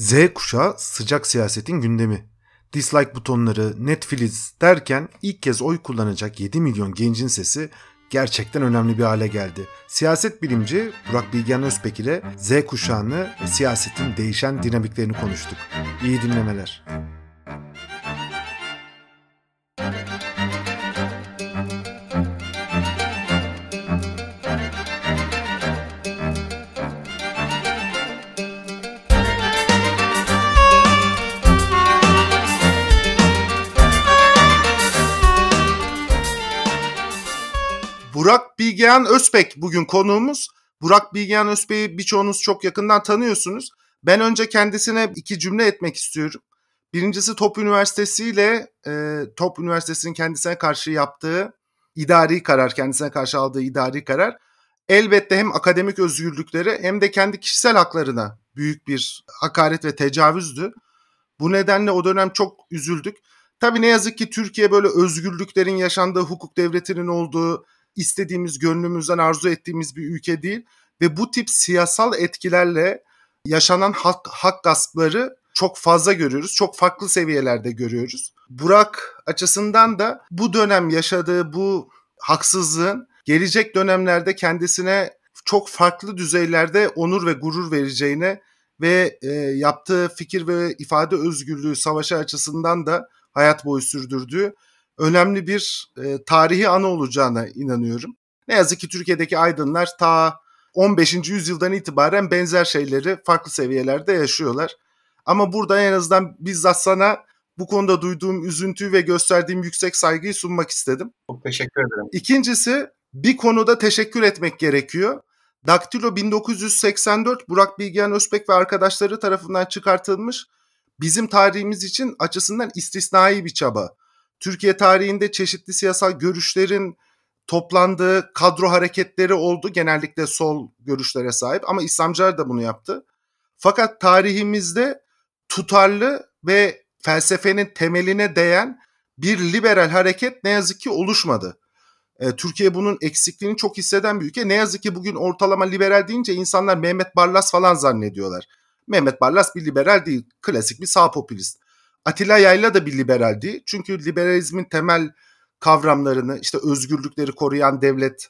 Z kuşağı sıcak siyasetin gündemi. Dislike butonları, Netflix derken ilk kez oy kullanacak 7 milyon gencin sesi gerçekten önemli bir hale geldi. Siyaset bilimci Burak Bilgen Özpek ile Z kuşağını ve siyasetin değişen dinamiklerini konuştuk. İyi dinlemeler. Bilgehan Özbek bugün konuğumuz. Burak Bilgehan Özbek'i birçoğunuz çok yakından tanıyorsunuz. Ben önce kendisine iki cümle etmek istiyorum. Birincisi Top Üniversitesi ile e, Top Üniversitesi'nin kendisine karşı yaptığı idari karar, kendisine karşı aldığı idari karar elbette hem akademik özgürlükleri hem de kendi kişisel haklarına büyük bir hakaret ve tecavüzdü. Bu nedenle o dönem çok üzüldük. Tabii ne yazık ki Türkiye böyle özgürlüklerin yaşandığı, hukuk devletinin olduğu, istediğimiz, gönlümüzden arzu ettiğimiz bir ülke değil ve bu tip siyasal etkilerle yaşanan hak, hak gaspları çok fazla görüyoruz. Çok farklı seviyelerde görüyoruz. Burak açısından da bu dönem yaşadığı bu haksızlığın gelecek dönemlerde kendisine çok farklı düzeylerde onur ve gurur vereceğine ve e, yaptığı fikir ve ifade özgürlüğü savaşı açısından da hayat boyu sürdürdüğü önemli bir e, tarihi anı olacağına inanıyorum. Ne yazık ki Türkiye'deki aydınlar ta 15. yüzyıldan itibaren benzer şeyleri farklı seviyelerde yaşıyorlar. Ama burada en azından bizzat sana bu konuda duyduğum üzüntüyü ve gösterdiğim yüksek saygıyı sunmak istedim. Çok teşekkür ederim. İkincisi bir konuda teşekkür etmek gerekiyor. Daktilo 1984 Burak Bilgehan Özbek ve arkadaşları tarafından çıkartılmış bizim tarihimiz için açısından istisnai bir çaba. Türkiye tarihinde çeşitli siyasal görüşlerin toplandığı kadro hareketleri oldu. Genellikle sol görüşlere sahip ama İslamcılar da bunu yaptı. Fakat tarihimizde tutarlı ve felsefenin temeline değen bir liberal hareket ne yazık ki oluşmadı. E, Türkiye bunun eksikliğini çok hisseden bir ülke. Ne yazık ki bugün ortalama liberal deyince insanlar Mehmet Barlas falan zannediyorlar. Mehmet Barlas bir liberal değil, klasik bir sağ popülist. Atilla Yayla da bir liberaldi. Çünkü liberalizmin temel kavramlarını işte özgürlükleri koruyan devlet,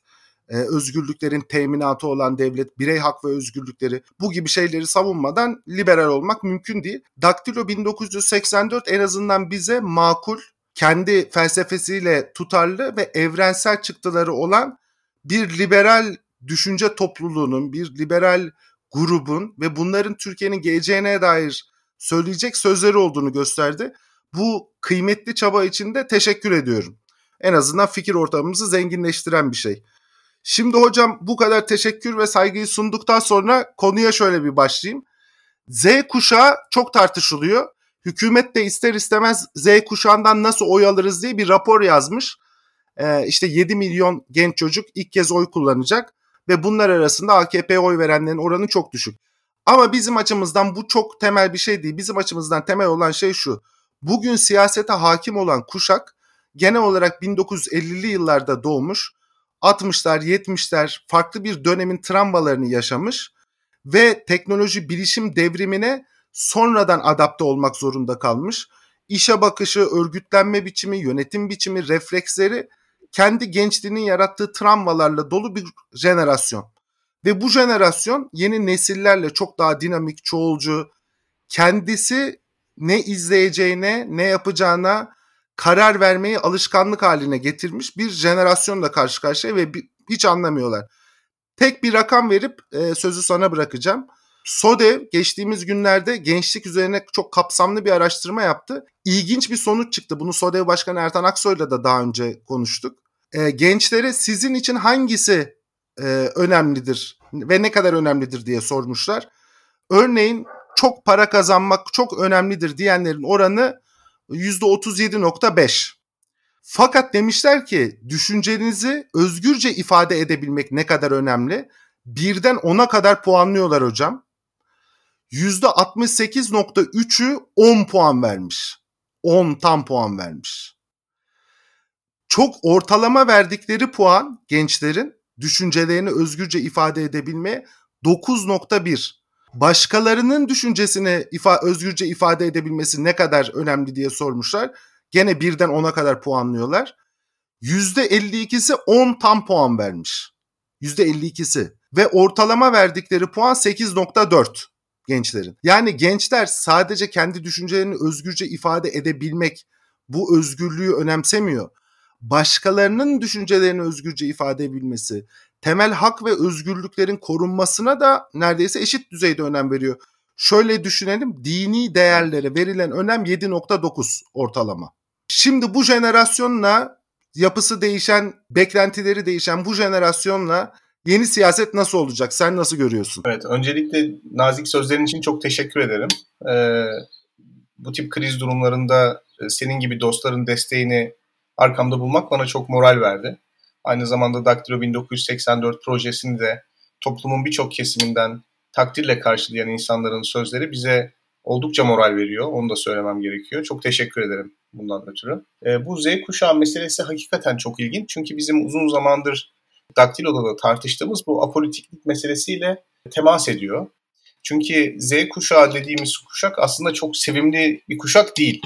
e, özgürlüklerin teminatı olan devlet, birey hak ve özgürlükleri bu gibi şeyleri savunmadan liberal olmak mümkün değil. Daktilo 1984 en azından bize makul, kendi felsefesiyle tutarlı ve evrensel çıktıları olan bir liberal düşünce topluluğunun, bir liberal grubun ve bunların Türkiye'nin geleceğine dair söyleyecek sözleri olduğunu gösterdi. Bu kıymetli çaba için de teşekkür ediyorum. En azından fikir ortamımızı zenginleştiren bir şey. Şimdi hocam bu kadar teşekkür ve saygıyı sunduktan sonra konuya şöyle bir başlayayım. Z kuşağı çok tartışılıyor. Hükümet de ister istemez Z kuşağından nasıl oy alırız diye bir rapor yazmış. Ee, işte 7 milyon genç çocuk ilk kez oy kullanacak ve bunlar arasında AKP'ye oy verenlerin oranı çok düşük. Ama bizim açımızdan bu çok temel bir şey değil. Bizim açımızdan temel olan şey şu. Bugün siyasete hakim olan kuşak genel olarak 1950'li yıllarda doğmuş, 60'lar, 70'ler farklı bir dönemin travmalarını yaşamış ve teknoloji bilişim devrimine sonradan adapte olmak zorunda kalmış. İşe bakışı, örgütlenme biçimi, yönetim biçimi, refleksleri kendi gençliğinin yarattığı travmalarla dolu bir jenerasyon. Ve bu jenerasyon yeni nesillerle çok daha dinamik, çoğulcu, kendisi ne izleyeceğine, ne yapacağına karar vermeyi alışkanlık haline getirmiş bir jenerasyonla karşı karşıya ve hiç anlamıyorlar. Tek bir rakam verip e, sözü sana bırakacağım. SODEV geçtiğimiz günlerde gençlik üzerine çok kapsamlı bir araştırma yaptı. İlginç bir sonuç çıktı. Bunu SODEV Başkanı Ertan Aksoy'la da daha önce konuştuk. E, gençlere sizin için hangisi e, önemlidir ve ne kadar önemlidir diye sormuşlar. Örneğin çok para kazanmak çok önemlidir diyenlerin oranı %37.5. Fakat demişler ki düşüncenizi özgürce ifade edebilmek ne kadar önemli? Birden 10'a kadar puanlıyorlar hocam. %68.3'ü 10 puan vermiş. 10 tam puan vermiş. Çok ortalama verdikleri puan gençlerin düşüncelerini özgürce ifade edebilmeye 9.1. Başkalarının düşüncesini ifa özgürce ifade edebilmesi ne kadar önemli diye sormuşlar. Gene birden 10'a kadar puanlıyorlar. %52'si 10 tam puan vermiş. %52'si. Ve ortalama verdikleri puan 8.4 gençlerin. Yani gençler sadece kendi düşüncelerini özgürce ifade edebilmek, bu özgürlüğü önemsemiyor. Başkalarının düşüncelerini özgürce ifade edebilmesi, temel hak ve özgürlüklerin korunmasına da neredeyse eşit düzeyde önem veriyor. Şöyle düşünelim, dini değerlere verilen önem 7.9 ortalama. Şimdi bu jenerasyonla yapısı değişen, beklentileri değişen bu jenerasyonla yeni siyaset nasıl olacak? Sen nasıl görüyorsun? Evet, öncelikle nazik sözlerin için çok teşekkür ederim. Ee, bu tip kriz durumlarında e, senin gibi dostların desteğini arkamda bulmak bana çok moral verdi. Aynı zamanda Daktilo 1984 projesini de toplumun birçok kesiminden takdirle karşılayan insanların sözleri bize oldukça moral veriyor. Onu da söylemem gerekiyor. Çok teşekkür ederim bundan ötürü. E, bu Z kuşağı meselesi hakikaten çok ilginç. Çünkü bizim uzun zamandır Daktilo'da da tartıştığımız bu apolitiklik meselesiyle temas ediyor. Çünkü Z kuşağı dediğimiz kuşak aslında çok sevimli bir kuşak değil.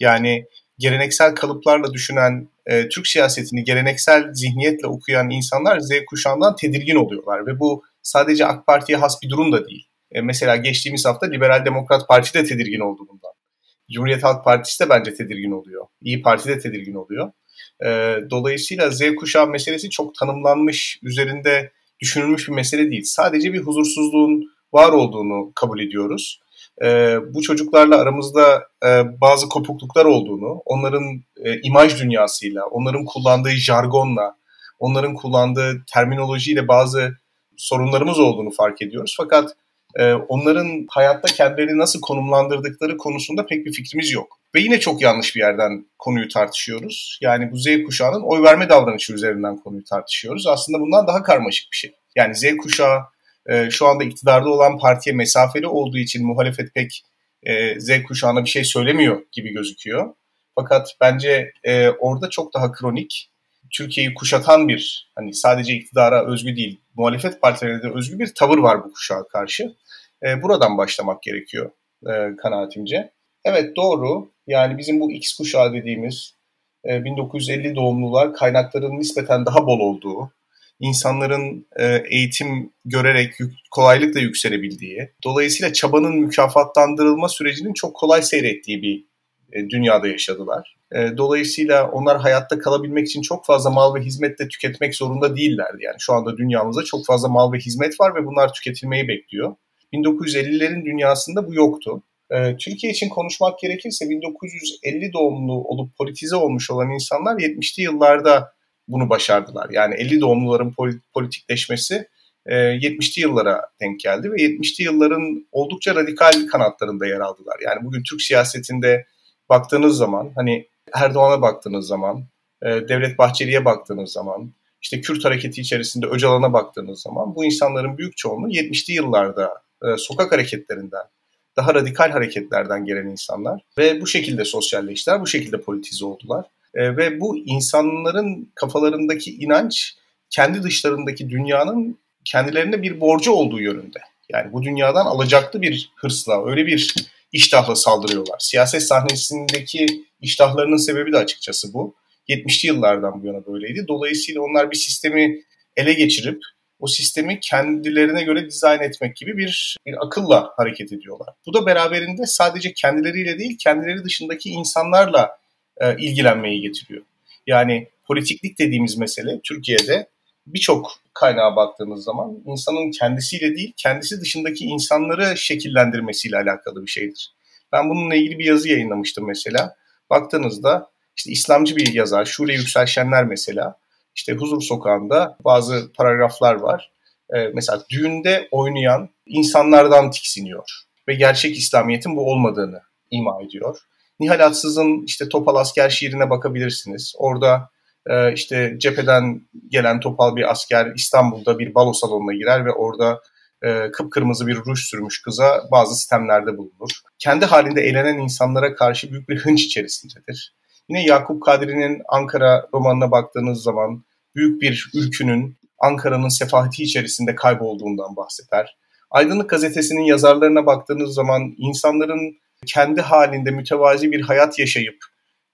Yani geleneksel kalıplarla düşünen, e, Türk siyasetini geleneksel zihniyetle okuyan insanlar Z kuşağından tedirgin oluyorlar. Ve bu sadece AK Parti'ye has bir durum da değil. E, mesela geçtiğimiz hafta Liberal Demokrat Parti de tedirgin oldu bundan. Cumhuriyet Halk Partisi de bence tedirgin oluyor. İyi Parti de tedirgin oluyor. E, dolayısıyla Z kuşağı meselesi çok tanımlanmış, üzerinde düşünülmüş bir mesele değil. Sadece bir huzursuzluğun var olduğunu kabul ediyoruz. E, bu çocuklarla aramızda e, bazı kopukluklar olduğunu, onların e, imaj dünyasıyla, onların kullandığı jargonla, onların kullandığı terminolojiyle bazı sorunlarımız olduğunu fark ediyoruz. Fakat e, onların hayatta kendilerini nasıl konumlandırdıkları konusunda pek bir fikrimiz yok. Ve yine çok yanlış bir yerden konuyu tartışıyoruz. Yani bu Z kuşağının oy verme davranışı üzerinden konuyu tartışıyoruz. Aslında bundan daha karmaşık bir şey. Yani Z kuşağı e, şu anda iktidarda olan partiye mesafeli olduğu için muhalefet pek e, Z kuşağına bir şey söylemiyor gibi gözüküyor. Fakat bence e, orada çok daha kronik, Türkiye'yi kuşatan bir, hani sadece iktidara özgü değil, muhalefet partilerine de özgü bir tavır var bu kuşağa karşı. E, buradan başlamak gerekiyor e, kanaatimce. Evet doğru. Yani bizim bu X kuşağı dediğimiz e, 1950 doğumlular kaynakların nispeten daha bol olduğu, insanların e, eğitim görerek kolaylıkla yükselebildiği, dolayısıyla çabanın mükafatlandırılma sürecinin çok kolay seyrettiği bir e, dünyada yaşadılar. E, dolayısıyla onlar hayatta kalabilmek için çok fazla mal ve hizmet de tüketmek zorunda değillerdi. Yani şu anda dünyamızda çok fazla mal ve hizmet var ve bunlar tüketilmeyi bekliyor. 1950'lerin dünyasında bu yoktu. Türkiye için konuşmak gerekirse 1950 doğumlu olup politize olmuş olan insanlar 70'li yıllarda bunu başardılar. Yani 50 doğumluların politikleşmesi 70'li e, yıllara denk geldi ve 70'li yılların oldukça radikal kanatlarında yer aldılar. Yani bugün Türk siyasetinde baktığınız zaman hani Erdoğan'a baktığınız zaman, e, Devlet Bahçeli'ye baktığınız zaman, işte Kürt hareketi içerisinde Öcalan'a baktığınız zaman bu insanların büyük çoğunluğu 70'li yıllarda e, sokak hareketlerinden, daha radikal hareketlerden gelen insanlar ve bu şekilde sosyalleştiler, bu şekilde politize oldular. E, ve bu insanların kafalarındaki inanç kendi dışlarındaki dünyanın kendilerine bir borcu olduğu yönünde. Yani bu dünyadan alacaklı bir hırsla, öyle bir iştahla saldırıyorlar. Siyaset sahnesindeki iştahlarının sebebi de açıkçası bu. 70'li yıllardan bu yana böyleydi. Dolayısıyla onlar bir sistemi ele geçirip o sistemi kendilerine göre dizayn etmek gibi bir, bir akılla hareket ediyorlar. Bu da beraberinde sadece kendileriyle değil, kendileri dışındaki insanlarla e, ilgilenmeyi getiriyor. Yani politiklik dediğimiz mesele Türkiye'de birçok kaynağa baktığınız zaman insanın kendisiyle değil, kendisi dışındaki insanları şekillendirmesiyle alakalı bir şeydir. Ben bununla ilgili bir yazı yayınlamıştım mesela. Baktığınızda işte İslamcı bir yazar, Şule Yükselşenler mesela işte Huzur Sokağı'nda bazı paragraflar var. Ee, mesela düğünde oynayan insanlardan tiksiniyor ve gerçek İslamiyet'in bu olmadığını ima ediyor. Nihal Atsız'ın işte Topal Asker şiirine bakabilirsiniz. Orada e, işte cepheden gelen Topal bir asker İstanbul'da bir balo salonuna girer ve orada e, kıpkırmızı bir ruj sürmüş kıza bazı sistemlerde bulunur. Kendi halinde eğlenen insanlara karşı büyük bir hınç içerisindedir. Yine Yakup Kadri'nin Ankara romanına baktığınız zaman büyük bir ülkünün Ankara'nın sefahati içerisinde kaybolduğundan bahseder. Aydınlık Gazetesi'nin yazarlarına baktığınız zaman insanların kendi halinde mütevazi bir hayat yaşayıp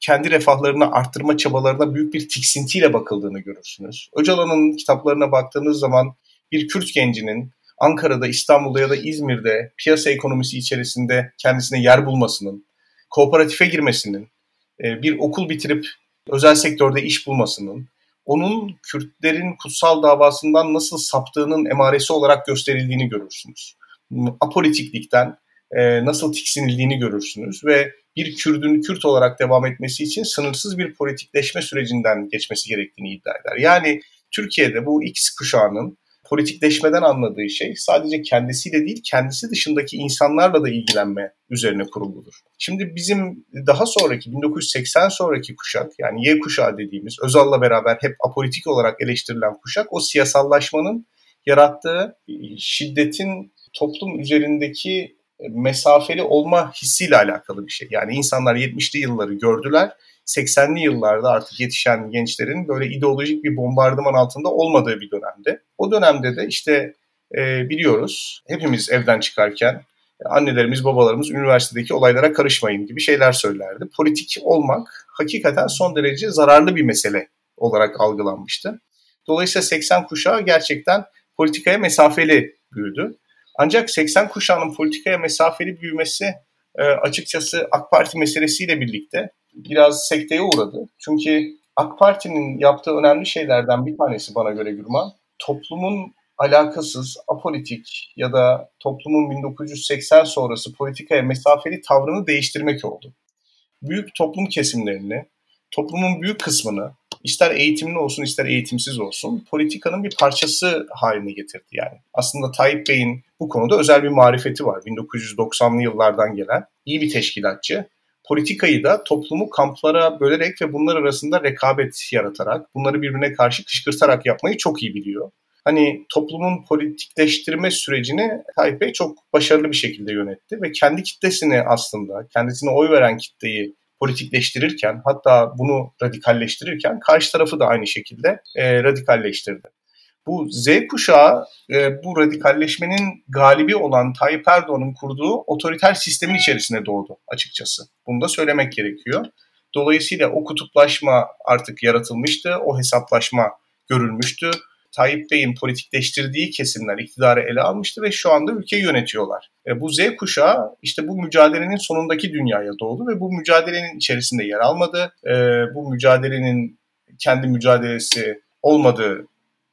kendi refahlarını arttırma çabalarına büyük bir tiksintiyle bakıldığını görürsünüz. Öcalan'ın kitaplarına baktığınız zaman bir Kürt gencinin Ankara'da, İstanbul'da ya da İzmir'de piyasa ekonomisi içerisinde kendisine yer bulmasının, kooperatife girmesinin, e, bir okul bitirip özel sektörde iş bulmasının, onun Kürtlerin kutsal davasından nasıl saptığının emaresi olarak gösterildiğini görürsünüz. Apolitiklikten e, nasıl tiksinildiğini görürsünüz ve bir Kürdün Kürt olarak devam etmesi için sınırsız bir politikleşme sürecinden geçmesi gerektiğini iddia eder. Yani Türkiye'de bu X kuşağının politikleşmeden anladığı şey sadece kendisiyle değil kendisi dışındaki insanlarla da ilgilenme üzerine kuruludur. Şimdi bizim daha sonraki 1980 sonraki kuşak yani Y kuşağı dediğimiz Özal'la beraber hep apolitik olarak eleştirilen kuşak o siyasallaşmanın yarattığı şiddetin toplum üzerindeki mesafeli olma hissiyle alakalı bir şey. Yani insanlar 70'li yılları gördüler 80'li yıllarda artık yetişen gençlerin böyle ideolojik bir bombardıman altında olmadığı bir dönemde. O dönemde de işte e, biliyoruz hepimiz evden çıkarken annelerimiz babalarımız üniversitedeki olaylara karışmayın gibi şeyler söylerdi. Politik olmak hakikaten son derece zararlı bir mesele olarak algılanmıştı. Dolayısıyla 80 kuşağı gerçekten politikaya mesafeli büyüdü. Ancak 80 kuşağının politikaya mesafeli büyümesi e, açıkçası AK Parti meselesiyle birlikte biraz sekteye uğradı. Çünkü AK Parti'nin yaptığı önemli şeylerden bir tanesi bana göre Gürman, toplumun alakasız, apolitik ya da toplumun 1980 sonrası politikaya mesafeli tavrını değiştirmek oldu. Büyük toplum kesimlerini, toplumun büyük kısmını ister eğitimli olsun ister eğitimsiz olsun politikanın bir parçası haline getirdi yani. Aslında Tayyip Bey'in bu konuda özel bir marifeti var. 1990'lı yıllardan gelen iyi bir teşkilatçı politikayı da toplumu kamplara bölerek ve bunlar arasında rekabet yaratarak, bunları birbirine karşı kışkırtarak yapmayı çok iyi biliyor. Hani toplumun politikleştirme sürecini Tayyip Bey çok başarılı bir şekilde yönetti ve kendi kitlesini aslında, kendisine oy veren kitleyi politikleştirirken hatta bunu radikalleştirirken karşı tarafı da aynı şekilde e, radikalleştirdi. Bu Z kuşağı e, bu radikalleşmenin galibi olan Tayyip Erdoğan'ın kurduğu otoriter sistemin içerisine doğdu açıkçası. Bunu da söylemek gerekiyor. Dolayısıyla o kutuplaşma artık yaratılmıştı, o hesaplaşma görülmüştü. Tayyip Bey'in politikleştirdiği kesimler iktidarı ele almıştı ve şu anda ülkeyi yönetiyorlar. E, bu Z kuşağı işte bu mücadelenin sonundaki dünyaya doğdu ve bu mücadelenin içerisinde yer almadı. E, bu mücadelenin kendi mücadelesi olmadığı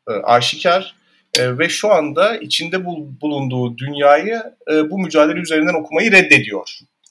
e, aşikar e, ve şu anda içinde bulunduğu dünyayı e, bu mücadele üzerinden okumayı reddediyor.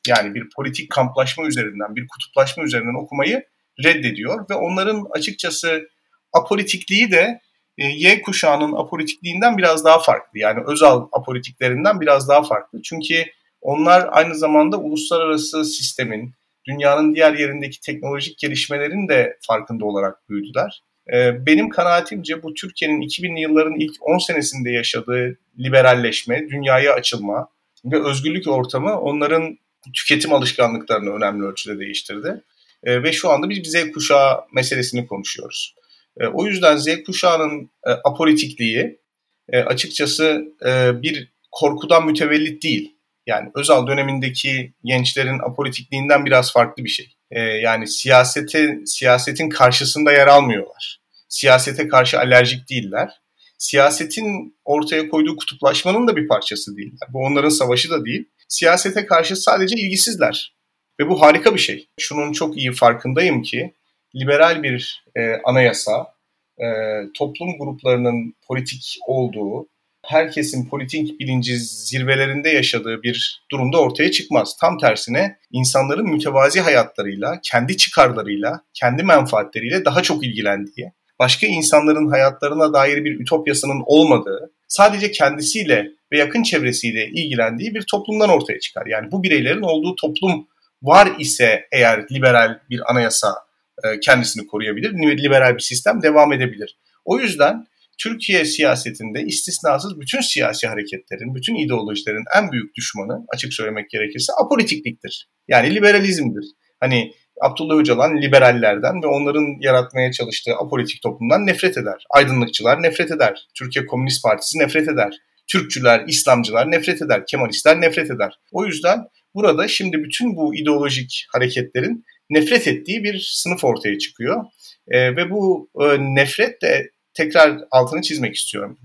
Yani bir politik kamplaşma üzerinden, bir kutuplaşma üzerinden okumayı reddediyor ve onların açıkçası apolitikliği de Y kuşağının apolitikliğinden biraz daha farklı. Yani Özal apolitiklerinden biraz daha farklı. Çünkü onlar aynı zamanda uluslararası sistemin, dünyanın diğer yerindeki teknolojik gelişmelerin de farkında olarak büyüdüler. Ee, benim kanaatimce bu Türkiye'nin 2000'li yılların ilk 10 senesinde yaşadığı liberalleşme, dünyaya açılma ve özgürlük ortamı onların tüketim alışkanlıklarını önemli ölçüde değiştirdi. Ee, ve şu anda biz Z kuşağı meselesini konuşuyoruz. Ee, o yüzden Z kuşağının e, apolitikliği e, açıkçası e, bir korkudan mütevellit değil. Yani Özal dönemindeki gençlerin apolitikliğinden biraz farklı bir şey. Yani siyasete, siyasetin karşısında yer almıyorlar siyasete karşı alerjik değiller. Siyasetin ortaya koyduğu kutuplaşmanın da bir parçası değiller. Bu onların savaşı da değil. Siyasete karşı sadece ilgisizler. Ve bu harika bir şey. Şunun çok iyi farkındayım ki liberal bir e, anayasa e, toplum gruplarının politik olduğu, herkesin politik bilinci zirvelerinde yaşadığı bir durumda ortaya çıkmaz. Tam tersine insanların mütevazi hayatlarıyla, kendi çıkarlarıyla, kendi menfaatleriyle daha çok ilgilendiği, başka insanların hayatlarına dair bir ütopyasının olmadığı, sadece kendisiyle ve yakın çevresiyle ilgilendiği bir toplumdan ortaya çıkar. Yani bu bireylerin olduğu toplum var ise eğer liberal bir anayasa kendisini koruyabilir, liberal bir sistem devam edebilir. O yüzden Türkiye siyasetinde istisnasız bütün siyasi hareketlerin, bütün ideolojilerin en büyük düşmanı açık söylemek gerekirse apolitikliktir. Yani liberalizmdir. Hani Abdullah Öcalan liberallerden ve onların yaratmaya çalıştığı apolitik toplumdan nefret eder. Aydınlıkçılar nefret eder. Türkiye Komünist Partisi nefret eder. Türkçüler, İslamcılar nefret eder, Kemalistler nefret eder. O yüzden burada şimdi bütün bu ideolojik hareketlerin nefret ettiği bir sınıf ortaya çıkıyor. E, ve bu e, nefret de tekrar altını çizmek istiyorum.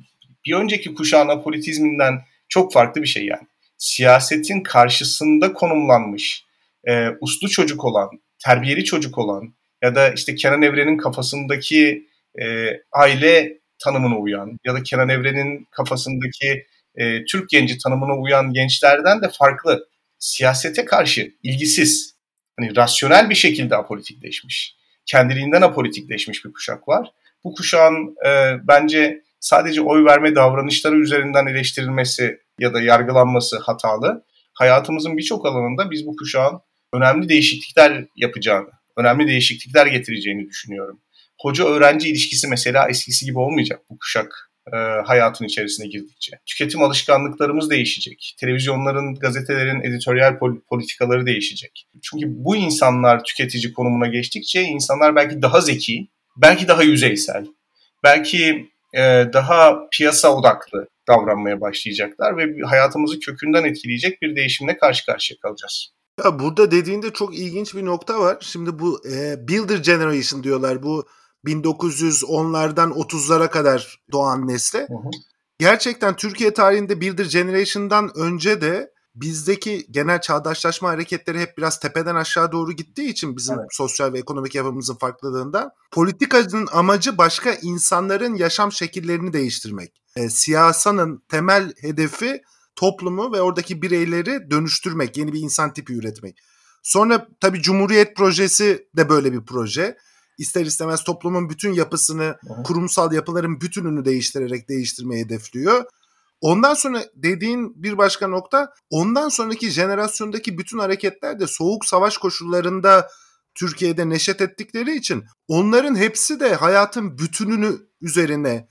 Bir önceki kuşağın apolitizminden çok farklı bir şey yani. Siyasetin karşısında konumlanmış, e, uslu çocuk olan, terbiyeli çocuk olan ya da işte Kenan Evren'in kafasındaki e, aile tanımına uyan ya da Kenan Evren'in kafasındaki e, Türk genci tanımına uyan gençlerden de farklı. Siyasete karşı ilgisiz, hani rasyonel bir şekilde apolitikleşmiş, kendiliğinden apolitikleşmiş bir kuşak var. Bu kuşağın e, bence sadece oy verme davranışları üzerinden eleştirilmesi ya da yargılanması hatalı. Hayatımızın birçok alanında biz bu kuşağın önemli değişiklikler yapacağını, önemli değişiklikler getireceğini düşünüyorum. Hoca-öğrenci ilişkisi mesela eskisi gibi olmayacak bu kuşak e, hayatın içerisine girdikçe. Tüketim alışkanlıklarımız değişecek. Televizyonların, gazetelerin editoryal politikaları değişecek. Çünkü bu insanlar tüketici konumuna geçtikçe insanlar belki daha zeki, belki daha yüzeysel, belki e, daha piyasa odaklı davranmaya başlayacaklar ve hayatımızı kökünden etkileyecek bir değişimle karşı karşıya kalacağız. Ya burada dediğinde çok ilginç bir nokta var. Şimdi bu e, Builder Generation diyorlar. Bu 1910'lardan 30'lara kadar doğan nesle. Hı hı. Gerçekten Türkiye tarihinde Builder Generation'dan önce de bizdeki genel çağdaşlaşma hareketleri hep biraz tepeden aşağı doğru gittiği için bizim evet. sosyal ve ekonomik yapımızın farklılığında politikacının amacı başka insanların yaşam şekillerini değiştirmek. E, siyasanın temel hedefi toplumu ve oradaki bireyleri dönüştürmek, yeni bir insan tipi üretmek. Sonra tabii Cumhuriyet projesi de böyle bir proje. İster istemez toplumun bütün yapısını, kurumsal yapıların bütününü değiştirerek değiştirmeyi hedefliyor. Ondan sonra dediğin bir başka nokta ondan sonraki jenerasyondaki bütün hareketler de soğuk savaş koşullarında Türkiye'de neşet ettikleri için onların hepsi de hayatın bütününü üzerine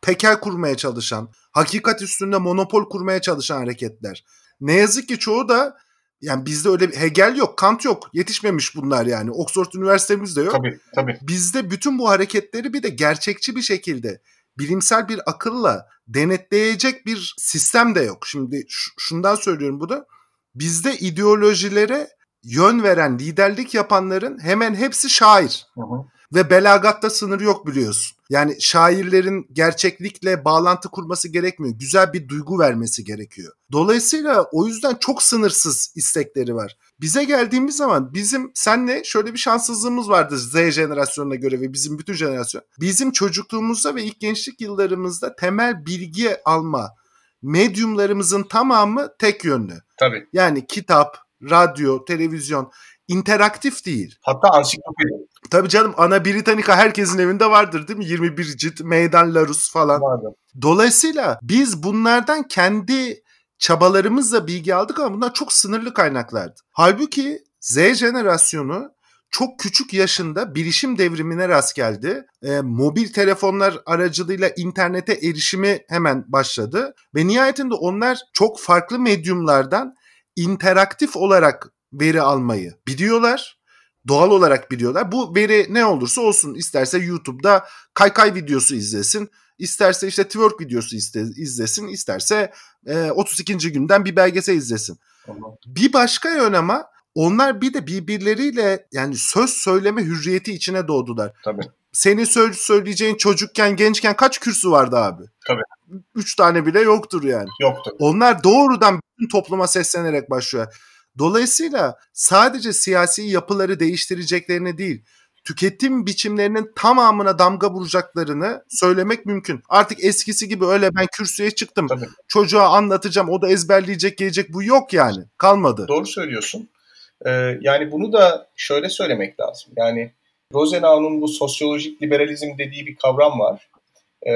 tekel kurmaya çalışan, hakikat üstünde monopol kurmaya çalışan hareketler. Ne yazık ki çoğu da yani bizde öyle bir Hegel yok, Kant yok. Yetişmemiş bunlar yani. Oxford Üniversitemizde yok. Tabii, tabii. Bizde bütün bu hareketleri bir de gerçekçi bir şekilde bilimsel bir akılla denetleyecek bir sistem de yok. Şimdi şundan söylüyorum bu da bizde ideolojilere yön veren, liderlik yapanların hemen hepsi şair. Hı hı. Ve belagatta sınır yok biliyorsun. Yani şairlerin gerçeklikle bağlantı kurması gerekmiyor. Güzel bir duygu vermesi gerekiyor. Dolayısıyla o yüzden çok sınırsız istekleri var. Bize geldiğimiz zaman bizim senle şöyle bir şanssızlığımız vardı Z jenerasyonuna göre ve bizim bütün jenerasyon. Bizim çocukluğumuzda ve ilk gençlik yıllarımızda temel bilgi alma medyumlarımızın tamamı tek yönlü. Tabii. Yani kitap, radyo, televizyon interaktif değil. Hatta ansiklopedi. Tabii canım Ana Britannica herkesin evinde vardır değil mi? 21 cilt, Meydan Larus falan. Vardı. Dolayısıyla biz bunlardan kendi çabalarımızla bilgi aldık ama bunlar çok sınırlı kaynaklardı. Halbuki Z jenerasyonu çok küçük yaşında bilişim devrimine rast geldi. E, mobil telefonlar aracılığıyla internete erişimi hemen başladı ve nihayetinde onlar çok farklı medyumlardan interaktif olarak veri almayı biliyorlar. Doğal olarak biliyorlar. Bu veri ne olursa olsun isterse YouTube'da kaykay videosu izlesin, isterse işte twerk videosu izlesin, isterse e, 32. günden bir belgesel izlesin. Tamam. Bir başka yön ama onlar bir de birbirleriyle yani söz söyleme hürriyeti içine doğdular. Tabii. Senin söz söyleyeceğin çocukken, gençken kaç kürsü vardı abi? Tabii. Üç tane bile yoktur yani. Yoktur. Onlar doğrudan bütün topluma seslenerek başlıyor. Dolayısıyla sadece siyasi yapıları değiştireceklerini değil, tüketim biçimlerinin tamamına damga vuracaklarını söylemek mümkün. Artık eskisi gibi öyle ben kürsüye çıktım. Tabii. Çocuğa anlatacağım o da ezberleyecek gelecek bu yok yani. Kalmadı. Doğru söylüyorsun. Ee, yani bunu da şöyle söylemek lazım. Yani Rosenau'nun bu sosyolojik liberalizm dediği bir kavram var. Ee,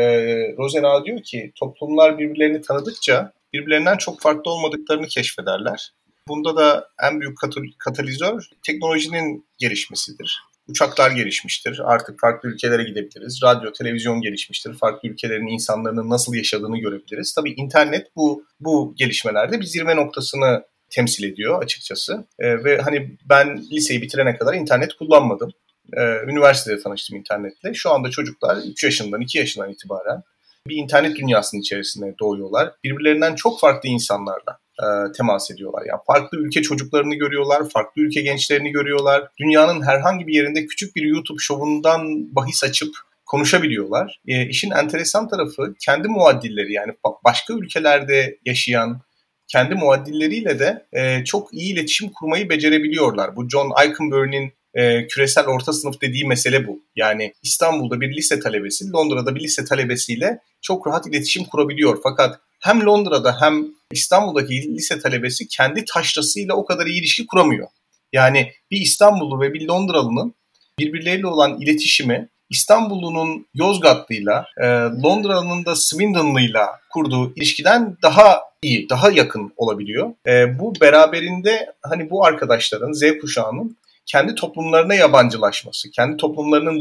Rosenau diyor ki toplumlar birbirlerini tanıdıkça birbirlerinden çok farklı olmadıklarını keşfederler. Bunda da en büyük katalizör teknolojinin gelişmesidir. Uçaklar gelişmiştir. Artık farklı ülkelere gidebiliriz. Radyo, televizyon gelişmiştir. Farklı ülkelerin insanların nasıl yaşadığını görebiliriz. Tabii internet bu bu gelişmelerde bir zirve noktasını temsil ediyor açıkçası. ee, ve hani ben liseyi bitirene kadar internet kullanmadım. Ee, üniversitede tanıştım internetle. Şu anda çocuklar 3 yaşından, 2 yaşından itibaren bir internet dünyasının içerisinde doğuyorlar. Birbirlerinden çok farklı insanlarla e, temas ediyorlar. Yani farklı ülke çocuklarını görüyorlar, farklı ülke gençlerini görüyorlar. Dünyanın herhangi bir yerinde küçük bir YouTube şovundan bahis açıp konuşabiliyorlar. E, işin enteresan tarafı kendi muaddilleri yani başka ülkelerde yaşayan kendi muaddilleriyle de e, çok iyi iletişim kurmayı becerebiliyorlar. Bu John Eikenberg'in e, küresel orta sınıf dediği mesele bu. Yani İstanbul'da bir lise talebesi, Londra'da bir lise talebesiyle çok rahat iletişim kurabiliyor. Fakat hem Londra'da hem İstanbul'daki lise talebesi kendi taşrasıyla o kadar iyi ilişki kuramıyor. Yani bir İstanbullu ve bir Londralı'nın birbirleriyle olan iletişimi İstanbul'un Yozgatlıyla, e, Londra'nın da Swindon'lıyla kurduğu ilişkiden daha iyi, daha yakın olabiliyor. E, bu beraberinde hani bu arkadaşların, Z kuşağının kendi toplumlarına yabancılaşması, kendi toplumlarının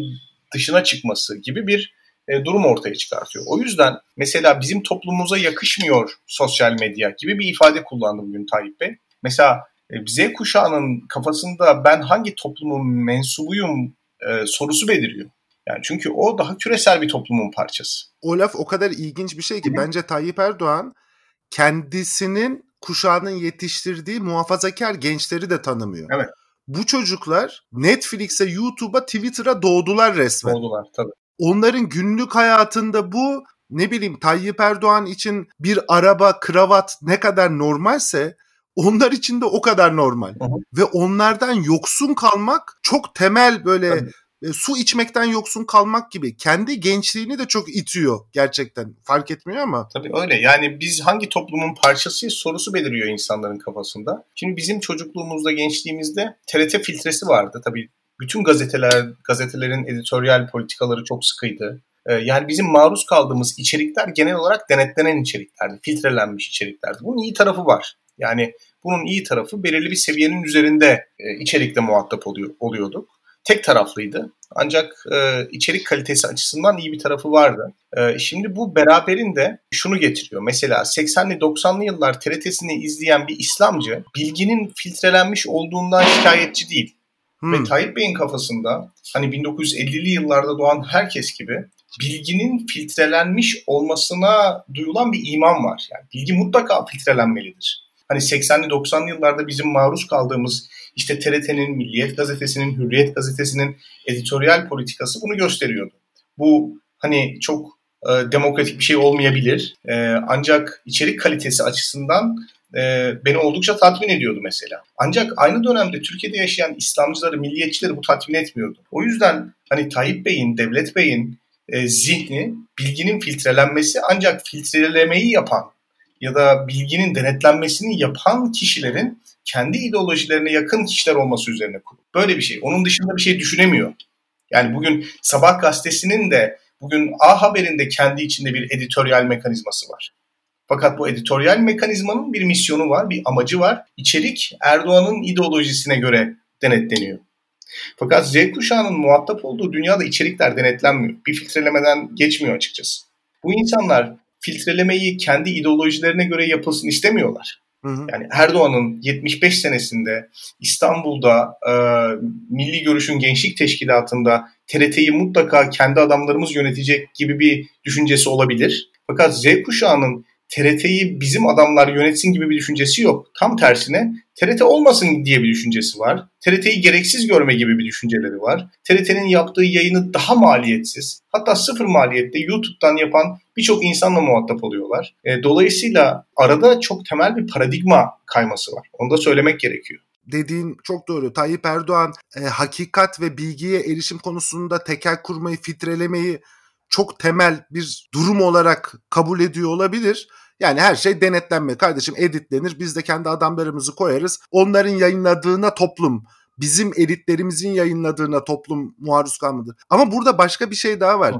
dışına çıkması gibi bir e, durum ortaya çıkartıyor. O yüzden mesela bizim toplumumuza yakışmıyor sosyal medya gibi bir ifade kullandı bugün Tayyip Bey. Mesela e, Z kuşağının kafasında ben hangi toplumun mensubuyum e, sorusu beliriyor. Yani çünkü o daha küresel bir toplumun parçası. O laf o kadar ilginç bir şey ki bence Tayyip Erdoğan kendisinin kuşağının yetiştirdiği muhafazakar gençleri de tanımıyor. Evet. Bu çocuklar Netflix'e, YouTube'a, Twitter'a doğdular resmen. Doğdular tabii. Onların günlük hayatında bu ne bileyim Tayyip Erdoğan için bir araba, kravat ne kadar normalse onlar için de o kadar normal. Hı hı. Ve onlardan yoksun kalmak çok temel böyle Tabii e, su içmekten yoksun kalmak gibi kendi gençliğini de çok itiyor gerçekten. Fark etmiyor ama. Tabii öyle. Yani biz hangi toplumun parçasıyız sorusu beliriyor insanların kafasında. Şimdi bizim çocukluğumuzda, gençliğimizde TRT filtresi vardı. Tabii bütün gazeteler, gazetelerin editoryal politikaları çok sıkıydı. E, yani bizim maruz kaldığımız içerikler genel olarak denetlenen içeriklerdi, filtrelenmiş içeriklerdi. Bunun iyi tarafı var. Yani bunun iyi tarafı belirli bir seviyenin üzerinde e, içerikle muhatap oluyor, oluyorduk tek taraflıydı. Ancak e, içerik kalitesi açısından iyi bir tarafı vardı. E, şimdi bu beraberinde şunu getiriyor. Mesela 80'li 90'lı yıllar TRT'sini izleyen bir İslamcı bilginin filtrelenmiş olduğundan şikayetçi değil. Hmm. Ve Tayyip Bey'in kafasında hani 1950'li yıllarda doğan herkes gibi bilginin filtrelenmiş olmasına duyulan bir iman var. Yani bilgi mutlaka filtrelenmelidir. Hani 80'li 90'lı yıllarda bizim maruz kaldığımız işte TRT'nin, Milliyet Gazetesi'nin, Hürriyet Gazetesi'nin editoryal politikası bunu gösteriyordu. Bu hani çok e, demokratik bir şey olmayabilir. E, ancak içerik kalitesi açısından e, beni oldukça tatmin ediyordu mesela. Ancak aynı dönemde Türkiye'de yaşayan İslamcıları, milliyetçileri bu tatmin etmiyordu. O yüzden hani Tayyip Bey'in, Devlet Bey'in e, zihni bilginin filtrelenmesi ancak filtrelemeyi yapan ya da bilginin denetlenmesini yapan kişilerin kendi ideolojilerine yakın kişiler olması üzerine kurulu. Böyle bir şey. Onun dışında bir şey düşünemiyor. Yani bugün Sabah gazetesinin de bugün A Haber'in de kendi içinde bir editoryal mekanizması var. Fakat bu editoryal mekanizmanın bir misyonu var, bir amacı var. İçerik Erdoğan'ın ideolojisine göre denetleniyor. Fakat Z kuşağının muhatap olduğu dünyada içerikler denetlenmiyor. Bir filtrelemeden geçmiyor açıkçası. Bu insanlar filtrelemeyi kendi ideolojilerine göre yapılsın istemiyorlar. Hı hı. Yani Erdoğan'ın 75 senesinde İstanbul'da e, Milli Görüş'ün Gençlik Teşkilatı'nda TRT'yi mutlaka kendi adamlarımız yönetecek gibi bir düşüncesi olabilir. Fakat Z kuşağının TRT'yi bizim adamlar yönetsin gibi bir düşüncesi yok. Tam tersine TRT olmasın diye bir düşüncesi var. TRT'yi gereksiz görme gibi bir düşünceleri var. TRT'nin yaptığı yayını daha maliyetsiz, hatta sıfır maliyette YouTube'dan yapan birçok insanla muhatap oluyorlar. E, dolayısıyla arada çok temel bir paradigma kayması var. Onu da söylemek gerekiyor dediğin çok doğru. Tayyip Erdoğan e, hakikat ve bilgiye erişim konusunda tekel kurmayı, filtrelemeyi çok temel bir durum olarak kabul ediyor olabilir. Yani her şey denetlenme. Kardeşim editlenir. Biz de kendi adamlarımızı koyarız. Onların yayınladığına toplum bizim editlerimizin yayınladığına toplum maruz kalmadı. Ama burada başka bir şey daha var.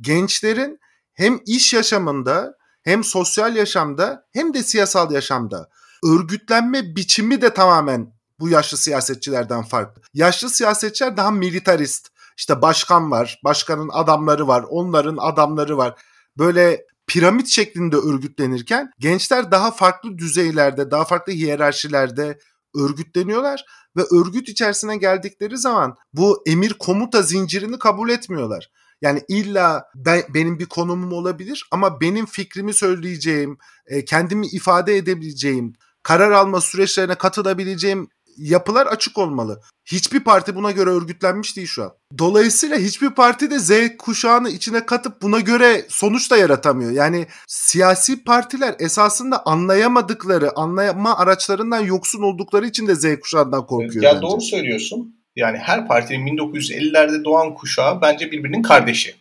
Gençlerin hem iş yaşamında hem sosyal yaşamda hem de siyasal yaşamda örgütlenme biçimi de tamamen bu yaşlı siyasetçilerden farklı. Yaşlı siyasetçiler daha militarist. İşte başkan var, başkanın adamları var, onların adamları var. Böyle piramit şeklinde örgütlenirken gençler daha farklı düzeylerde, daha farklı hiyerarşilerde örgütleniyorlar ve örgüt içerisine geldikleri zaman bu emir komuta zincirini kabul etmiyorlar. Yani illa ben, benim bir konumum olabilir ama benim fikrimi söyleyeceğim, e, kendimi ifade edebileceğim, karar alma süreçlerine katılabileceğim yapılar açık olmalı. Hiçbir parti buna göre örgütlenmiş değil şu an. Dolayısıyla hiçbir parti de Z kuşağını içine katıp buna göre sonuç da yaratamıyor. Yani siyasi partiler esasında anlayamadıkları, anlayama araçlarından yoksun oldukları için de Z kuşağından korkuyor. Ya bence. doğru söylüyorsun. Yani her partinin 1950'lerde doğan kuşağı bence birbirinin kardeşi.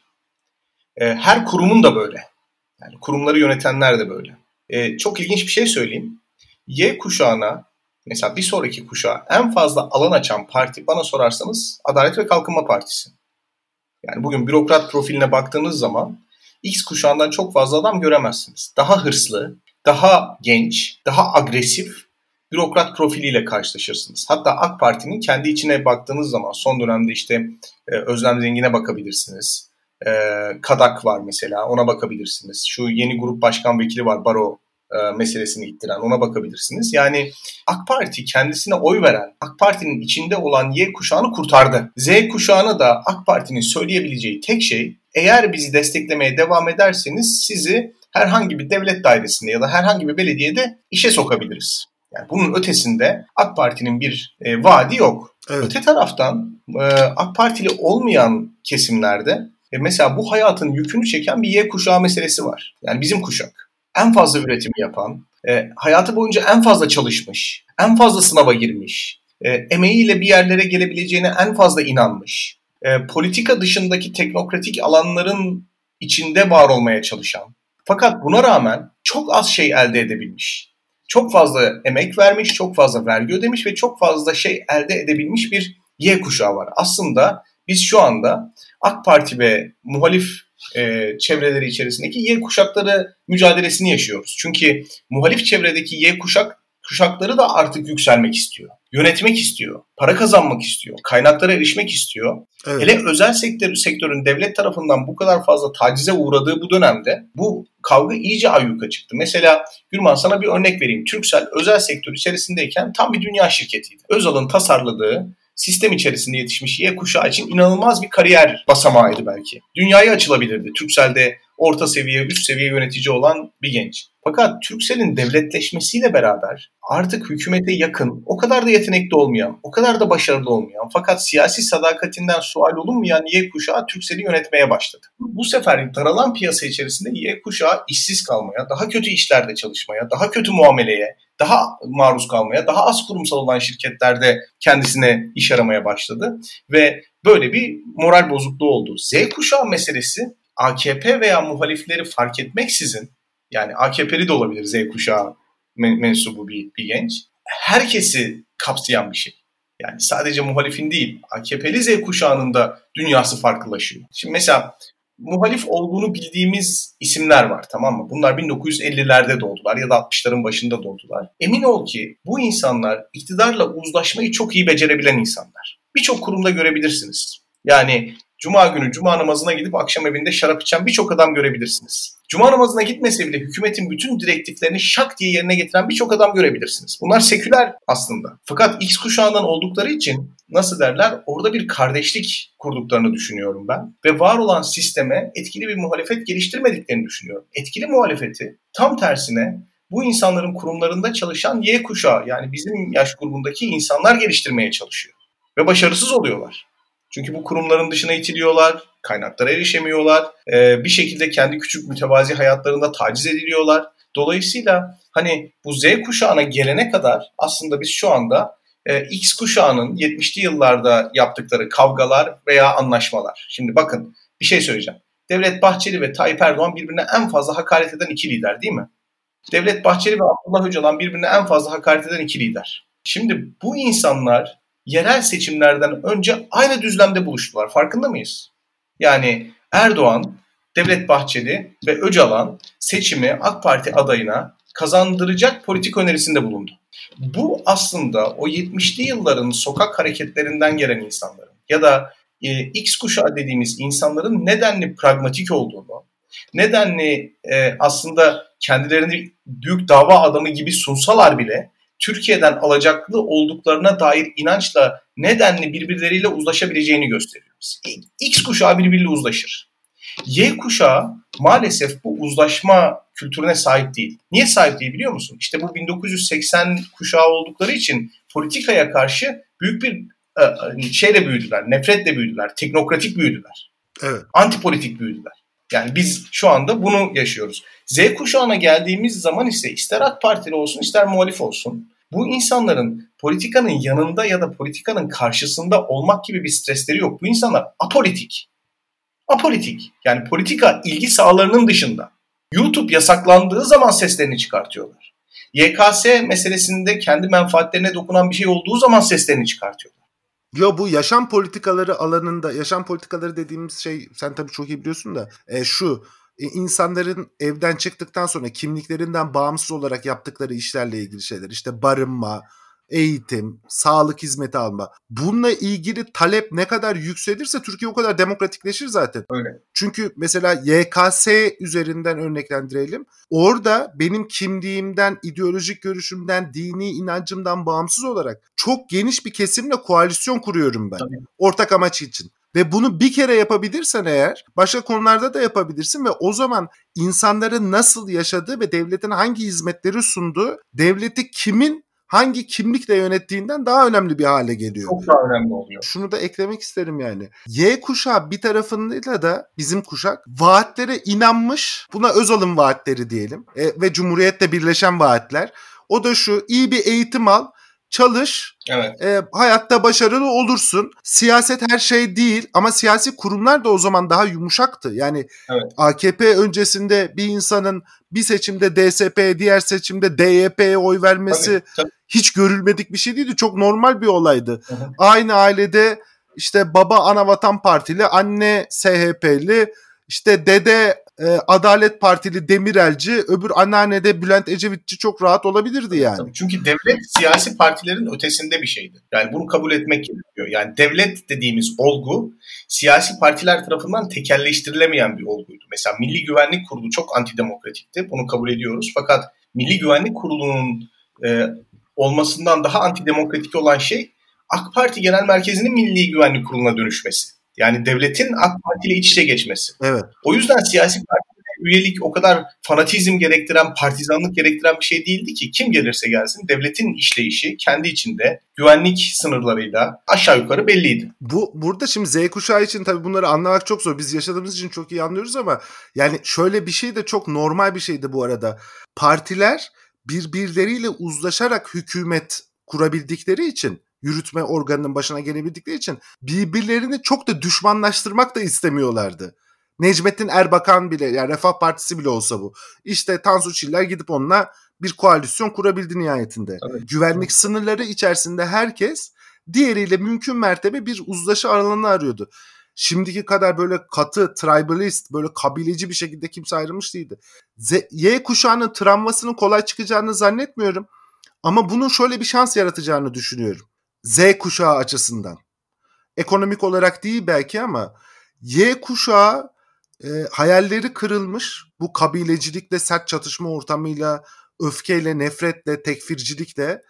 Ee, her kurumun da böyle. Yani kurumları yönetenler de böyle. Ee, çok ilginç bir şey söyleyeyim. Y kuşağına mesela bir sonraki kuşağa en fazla alan açan parti bana sorarsanız Adalet ve Kalkınma Partisi. Yani bugün bürokrat profiline baktığınız zaman X kuşağından çok fazla adam göremezsiniz. Daha hırslı, daha genç, daha agresif bürokrat profiliyle karşılaşırsınız. Hatta AK Parti'nin kendi içine baktığınız zaman son dönemde işte e, Özlem Zengin'e bakabilirsiniz. E, Kadak var mesela ona bakabilirsiniz. Şu yeni grup başkan vekili var Baro e, meselesini ittiren ona bakabilirsiniz. Yani AK Parti kendisine oy veren, AK Parti'nin içinde olan Y kuşağını kurtardı. Z kuşağına da AK Parti'nin söyleyebileceği tek şey eğer bizi desteklemeye devam ederseniz sizi herhangi bir devlet dairesinde ya da herhangi bir belediyede işe sokabiliriz. Yani bunun ötesinde AK Parti'nin bir e, vaadi yok. Evet. Öte taraftan e, AK Partili olmayan kesimlerde e, mesela bu hayatın yükünü çeken bir Y kuşağı meselesi var. Yani bizim kuşak. En fazla üretimi yapan, e, hayatı boyunca en fazla çalışmış, en fazla sınava girmiş, e, emeğiyle bir yerlere gelebileceğine en fazla inanmış, e, politika dışındaki teknokratik alanların içinde var olmaya çalışan, fakat buna rağmen çok az şey elde edebilmiş çok fazla emek vermiş, çok fazla vergi ödemiş ve çok fazla şey elde edebilmiş bir Y kuşağı var. Aslında biz şu anda AK Parti ve muhalif e, çevreleri içerisindeki Y kuşakları mücadelesini yaşıyoruz. Çünkü muhalif çevredeki Y kuşak kuşakları da artık yükselmek istiyor. Yönetmek istiyor. Para kazanmak istiyor. Kaynaklara erişmek istiyor. Evet. Hele özel sektör, sektörün devlet tarafından bu kadar fazla tacize uğradığı bu dönemde bu kavga iyice ayyuka çıktı. Mesela Gürman sana bir örnek vereyim. Türksel özel sektör içerisindeyken tam bir dünya şirketiydi. Özal'ın tasarladığı sistem içerisinde yetişmiş Y kuşağı için inanılmaz bir kariyer basamağıydı belki. Dünyaya açılabilirdi. Türksel'de orta seviye, üst seviye yönetici olan bir genç. Fakat Türksel'in devletleşmesiyle beraber artık hükümete yakın, o kadar da yetenekli olmayan, o kadar da başarılı olmayan fakat siyasi sadakatinden sual olunmayan Y kuşağı Türksel'i yönetmeye başladı. Bu sefer daralan piyasa içerisinde Y kuşağı işsiz kalmaya, daha kötü işlerde çalışmaya, daha kötü muameleye, daha maruz kalmaya, daha az kurumsal olan şirketlerde kendisine iş aramaya başladı ve böyle bir moral bozukluğu oldu. Z kuşağı meselesi AKP veya muhalifleri fark etmeksizin yani AKP'li de olabilir Z kuşağı mensubu bir, bir genç. Herkesi kapsayan bir şey. Yani sadece muhalifin değil, AKP'li Z kuşağının da dünyası farklılaşıyor. Şimdi mesela muhalif olduğunu bildiğimiz isimler var tamam mı? Bunlar 1950'lerde doğdular ya da 60'ların başında doğdular. Emin ol ki bu insanlar iktidarla uzlaşmayı çok iyi becerebilen insanlar. Birçok kurumda görebilirsiniz. Yani Cuma günü Cuma namazına gidip akşam evinde şarap içen birçok adam görebilirsiniz. Cuma namazına gitmese bile hükümetin bütün direktiflerini şak diye yerine getiren birçok adam görebilirsiniz. Bunlar seküler aslında. Fakat X kuşağından oldukları için nasıl derler orada bir kardeşlik kurduklarını düşünüyorum ben. Ve var olan sisteme etkili bir muhalefet geliştirmediklerini düşünüyorum. Etkili muhalefeti tam tersine bu insanların kurumlarında çalışan Y kuşağı yani bizim yaş grubundaki insanlar geliştirmeye çalışıyor. Ve başarısız oluyorlar. Çünkü bu kurumların dışına itiliyorlar, kaynaklara erişemiyorlar, e, bir şekilde kendi küçük mütevazi hayatlarında taciz ediliyorlar. Dolayısıyla hani bu Z kuşağına gelene kadar aslında biz şu anda e, X kuşağının 70'li yıllarda yaptıkları kavgalar veya anlaşmalar. Şimdi bakın bir şey söyleyeceğim. Devlet Bahçeli ve Tayyip Erdoğan birbirine en fazla hakaret eden iki lider değil mi? Devlet Bahçeli ve Abdullah Öcalan birbirine en fazla hakaret eden iki lider. Şimdi bu insanlar yerel seçimlerden önce aynı düzlemde buluştular. Farkında mıyız? Yani Erdoğan, Devlet Bahçeli ve Öcalan seçimi AK Parti adayına kazandıracak politik önerisinde bulundu. Bu aslında o 70'li yılların sokak hareketlerinden gelen insanların ya da e, X kuşağı dediğimiz insanların nedenli pragmatik olduğunu, nedenli e, aslında kendilerini büyük dava adamı gibi sunsalar bile Türkiye'den alacaklı olduklarına dair inançla nedenli birbirleriyle uzlaşabileceğini gösteriyoruz. X kuşağı birbiriyle uzlaşır. Y kuşağı maalesef bu uzlaşma kültürüne sahip değil. Niye sahip değil biliyor musun? İşte bu 1980 kuşağı oldukları için politikaya karşı büyük bir e, şeyle büyüdüler, nefretle büyüdüler, teknokratik büyüdüler. Evet. Antipolitik büyüdüler. Yani biz şu anda bunu yaşıyoruz. Z kuşağına geldiğimiz zaman ise ister AK Partili olsun ister muhalif olsun bu insanların politikanın yanında ya da politikanın karşısında olmak gibi bir stresleri yok. Bu insanlar apolitik. Apolitik. Yani politika ilgi sahalarının dışında. YouTube yasaklandığı zaman seslerini çıkartıyorlar. YKS meselesinde kendi menfaatlerine dokunan bir şey olduğu zaman seslerini çıkartıyorlar. Yo bu yaşam politikaları alanında yaşam politikaları dediğimiz şey sen tabii çok iyi biliyorsun da e, şu e, insanların evden çıktıktan sonra kimliklerinden bağımsız olarak yaptıkları işlerle ilgili şeyler işte barınma, eğitim, sağlık hizmeti alma. Bununla ilgili talep ne kadar yükselirse Türkiye o kadar demokratikleşir zaten. Öyle. Çünkü mesela YKS üzerinden örneklendirelim. Orada benim kimliğimden, ideolojik görüşümden, dini inancımdan bağımsız olarak çok geniş bir kesimle koalisyon kuruyorum ben. Tabii. Ortak amaç için. Ve bunu bir kere yapabilirsen eğer başka konularda da yapabilirsin ve o zaman insanların nasıl yaşadığı ve devletin hangi hizmetleri sunduğu, devleti kimin hangi kimlikle yönettiğinden daha önemli bir hale geliyor. Çok daha önemli oluyor. Şunu da eklemek isterim yani. Y kuşağı bir tarafında da bizim kuşak vaatlere inanmış. Buna Özal'ın vaatleri diyelim. E, ve Cumhuriyet'le birleşen vaatler. O da şu iyi bir eğitim al çalış, evet. e, hayatta başarılı olursun. Siyaset her şey değil ama siyasi kurumlar da o zaman daha yumuşaktı. Yani evet. AKP öncesinde bir insanın bir seçimde DSP, diğer seçimde DYP'ye oy vermesi tabii, tabii. hiç görülmedik bir şey değildi. Çok normal bir olaydı. Hı hı. Aynı ailede işte baba Anavatan Partili, anne SHP'li, işte dede e, Adalet Partili Demirelci, öbür anneannede Bülent Ecevitçi çok rahat olabilirdi yani. Tabii çünkü devlet siyasi partilerin ötesinde bir şeydi. Yani bunu kabul etmek gerekiyor. Yani devlet dediğimiz olgu siyasi partiler tarafından tekelleştirilemeyen bir olguydu. Mesela Milli Güvenlik Kurulu çok antidemokratikti. Bunu kabul ediyoruz. Fakat Milli Güvenlik Kurulu'nun e, olmasından daha antidemokratik olan şey AK Parti Genel Merkezi'nin Milli Güvenlik Kurulu'na dönüşmesi. Yani devletin AK Parti ile iç içe geçmesi. Evet. O yüzden siyasi parti üyelik o kadar fanatizm gerektiren, partizanlık gerektiren bir şey değildi ki kim gelirse gelsin devletin işleyişi kendi içinde güvenlik sınırlarıyla aşağı yukarı belliydi. Bu burada şimdi Z kuşağı için tabii bunları anlamak çok zor. Biz yaşadığımız için çok iyi anlıyoruz ama yani şöyle bir şey de çok normal bir şeydi bu arada. Partiler birbirleriyle uzlaşarak hükümet kurabildikleri için yürütme organının başına gelebildikleri için birbirlerini çok da düşmanlaştırmak da istemiyorlardı. Necmettin Erbakan bile yani Refah Partisi bile olsa bu. İşte Tansu Çiller gidip onunla bir koalisyon kurabildi nihayetinde. Tabii. Güvenlik sınırları içerisinde herkes diğeriyle mümkün mertebe bir uzlaşı alanını arıyordu. Şimdiki kadar böyle katı, tribalist, böyle kabileci bir şekilde kimse ayrılmış değildi. Z, y kuşağının travmasının kolay çıkacağını zannetmiyorum. Ama bunun şöyle bir şans yaratacağını düşünüyorum. Z kuşağı açısından. Ekonomik olarak değil belki ama Y kuşağı e, hayalleri kırılmış. Bu kabilecilikle, sert çatışma ortamıyla, öfkeyle, nefretle, tekfircilikle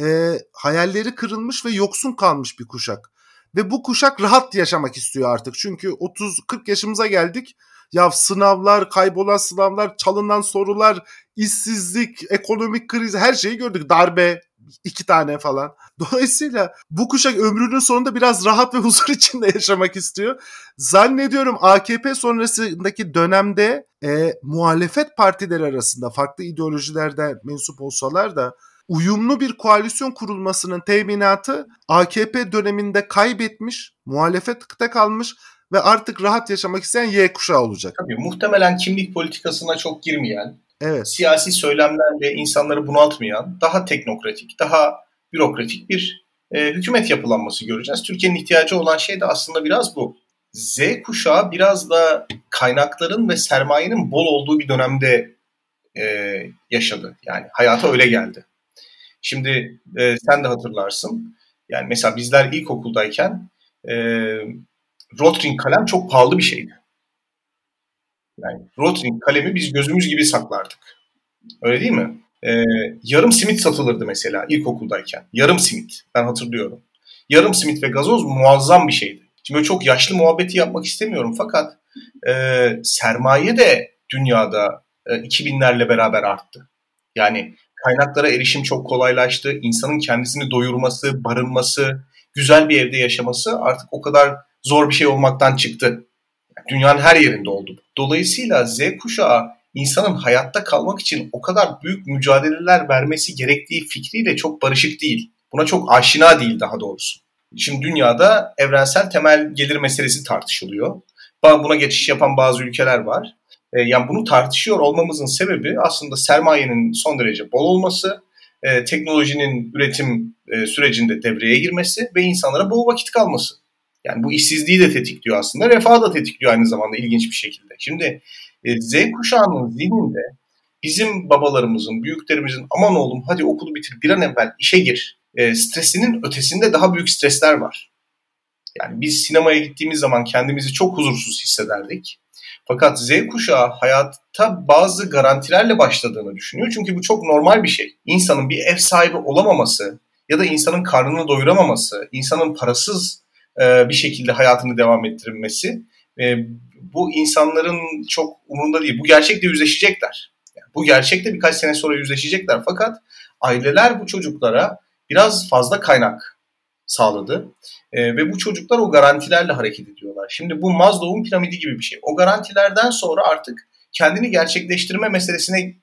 e, hayalleri kırılmış ve yoksun kalmış bir kuşak. Ve bu kuşak rahat yaşamak istiyor artık. Çünkü 30-40 yaşımıza geldik. Ya sınavlar, kaybolan sınavlar, çalınan sorular, işsizlik, ekonomik kriz her şeyi gördük. Darbe, iki tane falan. Dolayısıyla bu kuşak ömrünün sonunda biraz rahat ve huzur içinde yaşamak istiyor. Zannediyorum AKP sonrasındaki dönemde e, muhalefet partileri arasında farklı ideolojilerden mensup olsalar da uyumlu bir koalisyon kurulmasının teminatı AKP döneminde kaybetmiş, muhalefette kalmış ve artık rahat yaşamak isteyen Y kuşağı olacak. Tabii muhtemelen kimlik politikasına çok girmeyen, evet. siyasi söylemlerle insanları bunaltmayan, daha teknokratik, daha bürokratik bir e, hükümet yapılanması göreceğiz. Türkiye'nin ihtiyacı olan şey de aslında biraz bu. Z kuşağı biraz da kaynakların ve sermayenin bol olduğu bir dönemde e, yaşadı. Yani hayata öyle geldi. Şimdi e, sen de hatırlarsın. Yani mesela bizler ilkokuldayken e, Rotring kalem çok pahalı bir şeydi. Yani Rotring kalemi biz gözümüz gibi saklardık. Öyle değil mi? Ee, yarım simit satılırdı mesela ilkokuldayken. Yarım simit. Ben hatırlıyorum. Yarım simit ve gazoz muazzam bir şeydi. Şimdi çok yaşlı muhabbeti yapmak istemiyorum fakat e, sermaye de dünyada e, 2000'lerle beraber arttı. Yani kaynaklara erişim çok kolaylaştı. İnsanın kendisini doyurması, barınması, güzel bir evde yaşaması artık o kadar zor bir şey olmaktan çıktı. Dünyanın her yerinde oldu. Dolayısıyla Z kuşağı insanın hayatta kalmak için o kadar büyük mücadeleler vermesi gerektiği fikriyle çok barışık değil. Buna çok aşina değil daha doğrusu. Şimdi dünyada evrensel temel gelir meselesi tartışılıyor. Buna geçiş yapan bazı ülkeler var. E, yani bunu tartışıyor olmamızın sebebi aslında sermayenin son derece bol olması, e, teknolojinin üretim e, sürecinde devreye girmesi ve insanlara bol vakit kalması. Yani bu işsizliği de tetikliyor aslında, refahı da tetikliyor aynı zamanda ilginç bir şekilde. Şimdi Z kuşağının zihninde bizim babalarımızın, büyüklerimizin aman oğlum hadi okulu bitir bir an evvel işe gir stresinin ötesinde daha büyük stresler var. Yani biz sinemaya gittiğimiz zaman kendimizi çok huzursuz hissederdik. Fakat Z kuşağı hayatta bazı garantilerle başladığını düşünüyor. Çünkü bu çok normal bir şey. İnsanın bir ev sahibi olamaması ya da insanın karnını doyuramaması, insanın parasız e, bir şekilde hayatını devam ettirilmesi e, bu insanların çok umurunda değil. Bu gerçekle yüzleşecekler. Bu gerçekle birkaç sene sonra yüzleşecekler. Fakat aileler bu çocuklara biraz fazla kaynak sağladı. E, ve bu çocuklar o garantilerle hareket ediyorlar. Şimdi bu Maslow'un piramidi gibi bir şey. O garantilerden sonra artık kendini gerçekleştirme meselesine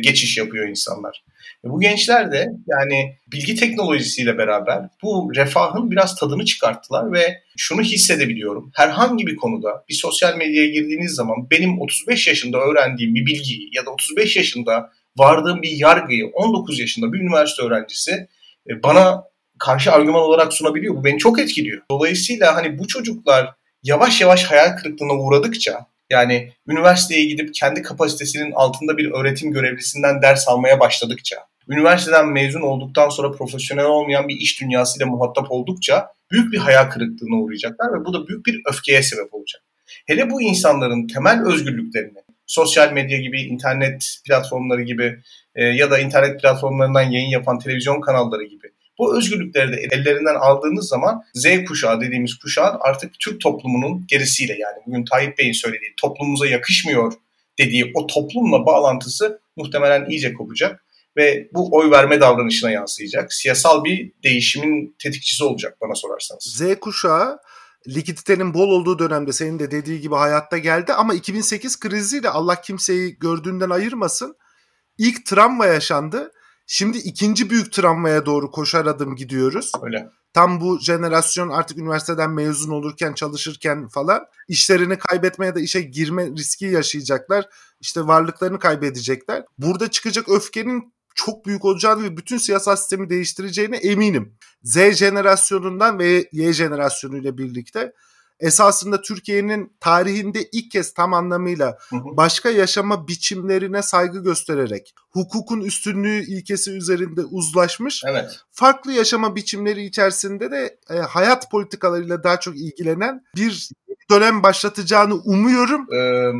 geçiş yapıyor insanlar. E, bu gençler de yani bilgi teknolojisiyle beraber bu refahın biraz tadını çıkarttılar ve şunu hissedebiliyorum. Herhangi bir konuda bir sosyal medyaya girdiğiniz zaman benim 35 yaşında öğrendiğim bir bilgiyi ya da 35 yaşında vardığım bir yargıyı 19 yaşında bir üniversite öğrencisi e, bana karşı argüman olarak sunabiliyor. Bu beni çok etkiliyor. Dolayısıyla hani bu çocuklar yavaş yavaş hayal kırıklığına uğradıkça yani üniversiteye gidip kendi kapasitesinin altında bir öğretim görevlisinden ders almaya başladıkça, üniversiteden mezun olduktan sonra profesyonel olmayan bir iş dünyasıyla muhatap oldukça büyük bir hayal kırıklığına uğrayacaklar ve bu da büyük bir öfkeye sebep olacak. Hele bu insanların temel özgürlüklerini, sosyal medya gibi, internet platformları gibi e, ya da internet platformlarından yayın yapan televizyon kanalları gibi bu özgürlükleri de ellerinden aldığınız zaman Z kuşağı dediğimiz kuşağın artık Türk toplumunun gerisiyle yani bugün Tayyip Bey'in söylediği toplumumuza yakışmıyor dediği o toplumla bağlantısı muhtemelen iyice kopacak ve bu oy verme davranışına yansıyacak. Siyasal bir değişimin tetikçisi olacak bana sorarsanız. Z kuşağı likiditenin bol olduğu dönemde senin de dediği gibi hayatta geldi ama 2008 kriziyle Allah kimseyi gördüğünden ayırmasın. İlk travma yaşandı. Şimdi ikinci büyük travmaya doğru koşar adım gidiyoruz. Öyle. Tam bu jenerasyon artık üniversiteden mezun olurken, çalışırken falan işlerini kaybetmeye de işe girme riski yaşayacaklar. İşte varlıklarını kaybedecekler. Burada çıkacak öfkenin çok büyük olacağını ve bütün siyasal sistemi değiştireceğine eminim. Z jenerasyonundan ve Y jenerasyonuyla birlikte esasında Türkiye'nin tarihinde ilk kez tam anlamıyla başka yaşama biçimlerine saygı göstererek hukukun üstünlüğü ilkesi üzerinde uzlaşmış. Evet. Farklı yaşama biçimleri içerisinde de e, hayat politikalarıyla daha çok ilgilenen bir dönem başlatacağını umuyorum. Ee,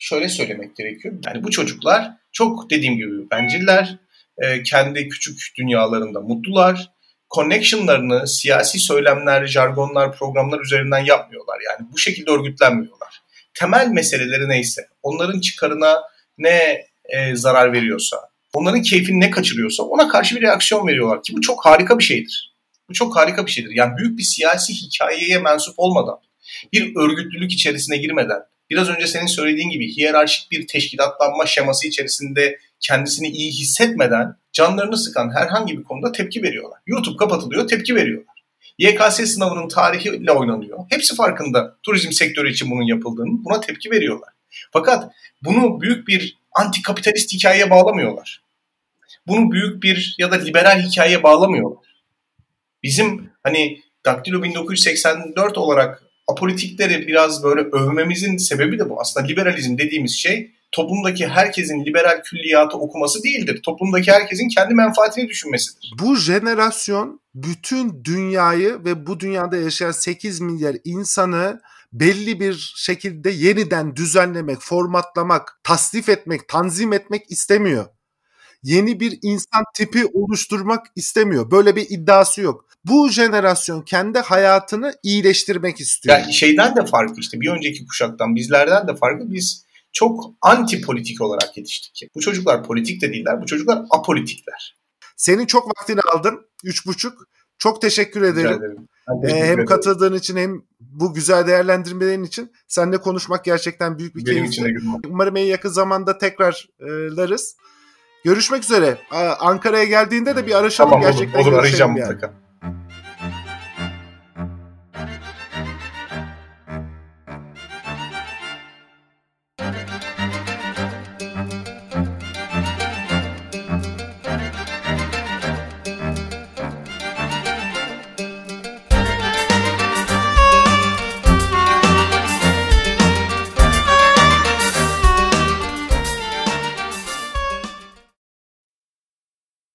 şöyle söylemek gerekiyor. Yani bu çocuklar çok dediğim gibi benciller. E, kendi küçük dünyalarında mutlular connectionlarını siyasi söylemler, jargonlar, programlar üzerinden yapmıyorlar. Yani bu şekilde örgütlenmiyorlar. Temel meseleleri neyse, onların çıkarına ne e, zarar veriyorsa, onların keyfini ne kaçırıyorsa ona karşı bir reaksiyon veriyorlar ki bu çok harika bir şeydir. Bu çok harika bir şeydir. Yani büyük bir siyasi hikayeye mensup olmadan, bir örgütlülük içerisine girmeden, biraz önce senin söylediğin gibi hiyerarşik bir teşkilatlanma şeması içerisinde kendisini iyi hissetmeden canlarını sıkan herhangi bir konuda tepki veriyorlar. YouTube kapatılıyor, tepki veriyorlar. YKS sınavının tarihiyle oynanıyor. Hepsi farkında turizm sektörü için bunun yapıldığını, buna tepki veriyorlar. Fakat bunu büyük bir antikapitalist hikayeye bağlamıyorlar. Bunu büyük bir ya da liberal hikayeye bağlamıyorlar. Bizim hani Daktilo 1984 olarak apolitikleri biraz böyle övmemizin sebebi de bu. Aslında liberalizm dediğimiz şey toplumdaki herkesin liberal külliyatı okuması değildir. Toplumdaki herkesin kendi menfaatini düşünmesidir. Bu jenerasyon bütün dünyayı ve bu dünyada yaşayan 8 milyar insanı belli bir şekilde yeniden düzenlemek, formatlamak, tasnif etmek, tanzim etmek istemiyor. Yeni bir insan tipi oluşturmak istemiyor. Böyle bir iddiası yok. Bu jenerasyon kendi hayatını iyileştirmek istiyor. Yani şeyden de farkı işte bir önceki kuşaktan bizlerden de farkı biz çok anti politik olarak yetiştik. Bu çocuklar politik de değiller. Bu çocuklar apolitikler. Senin çok vaktini aldım. Üç buçuk. Çok teşekkür ederim. ederim. Ee, hem katıldığın için hem bu güzel değerlendirmelerin için. Seninle konuşmak gerçekten büyük bir gülüm. Umarım en yakın zamanda tekrarlarız. Görüşmek üzere. Aa, Ankara'ya geldiğinde de bir araşalım Tamam olur, gerçekten. olur görüşelim arayacağım yani.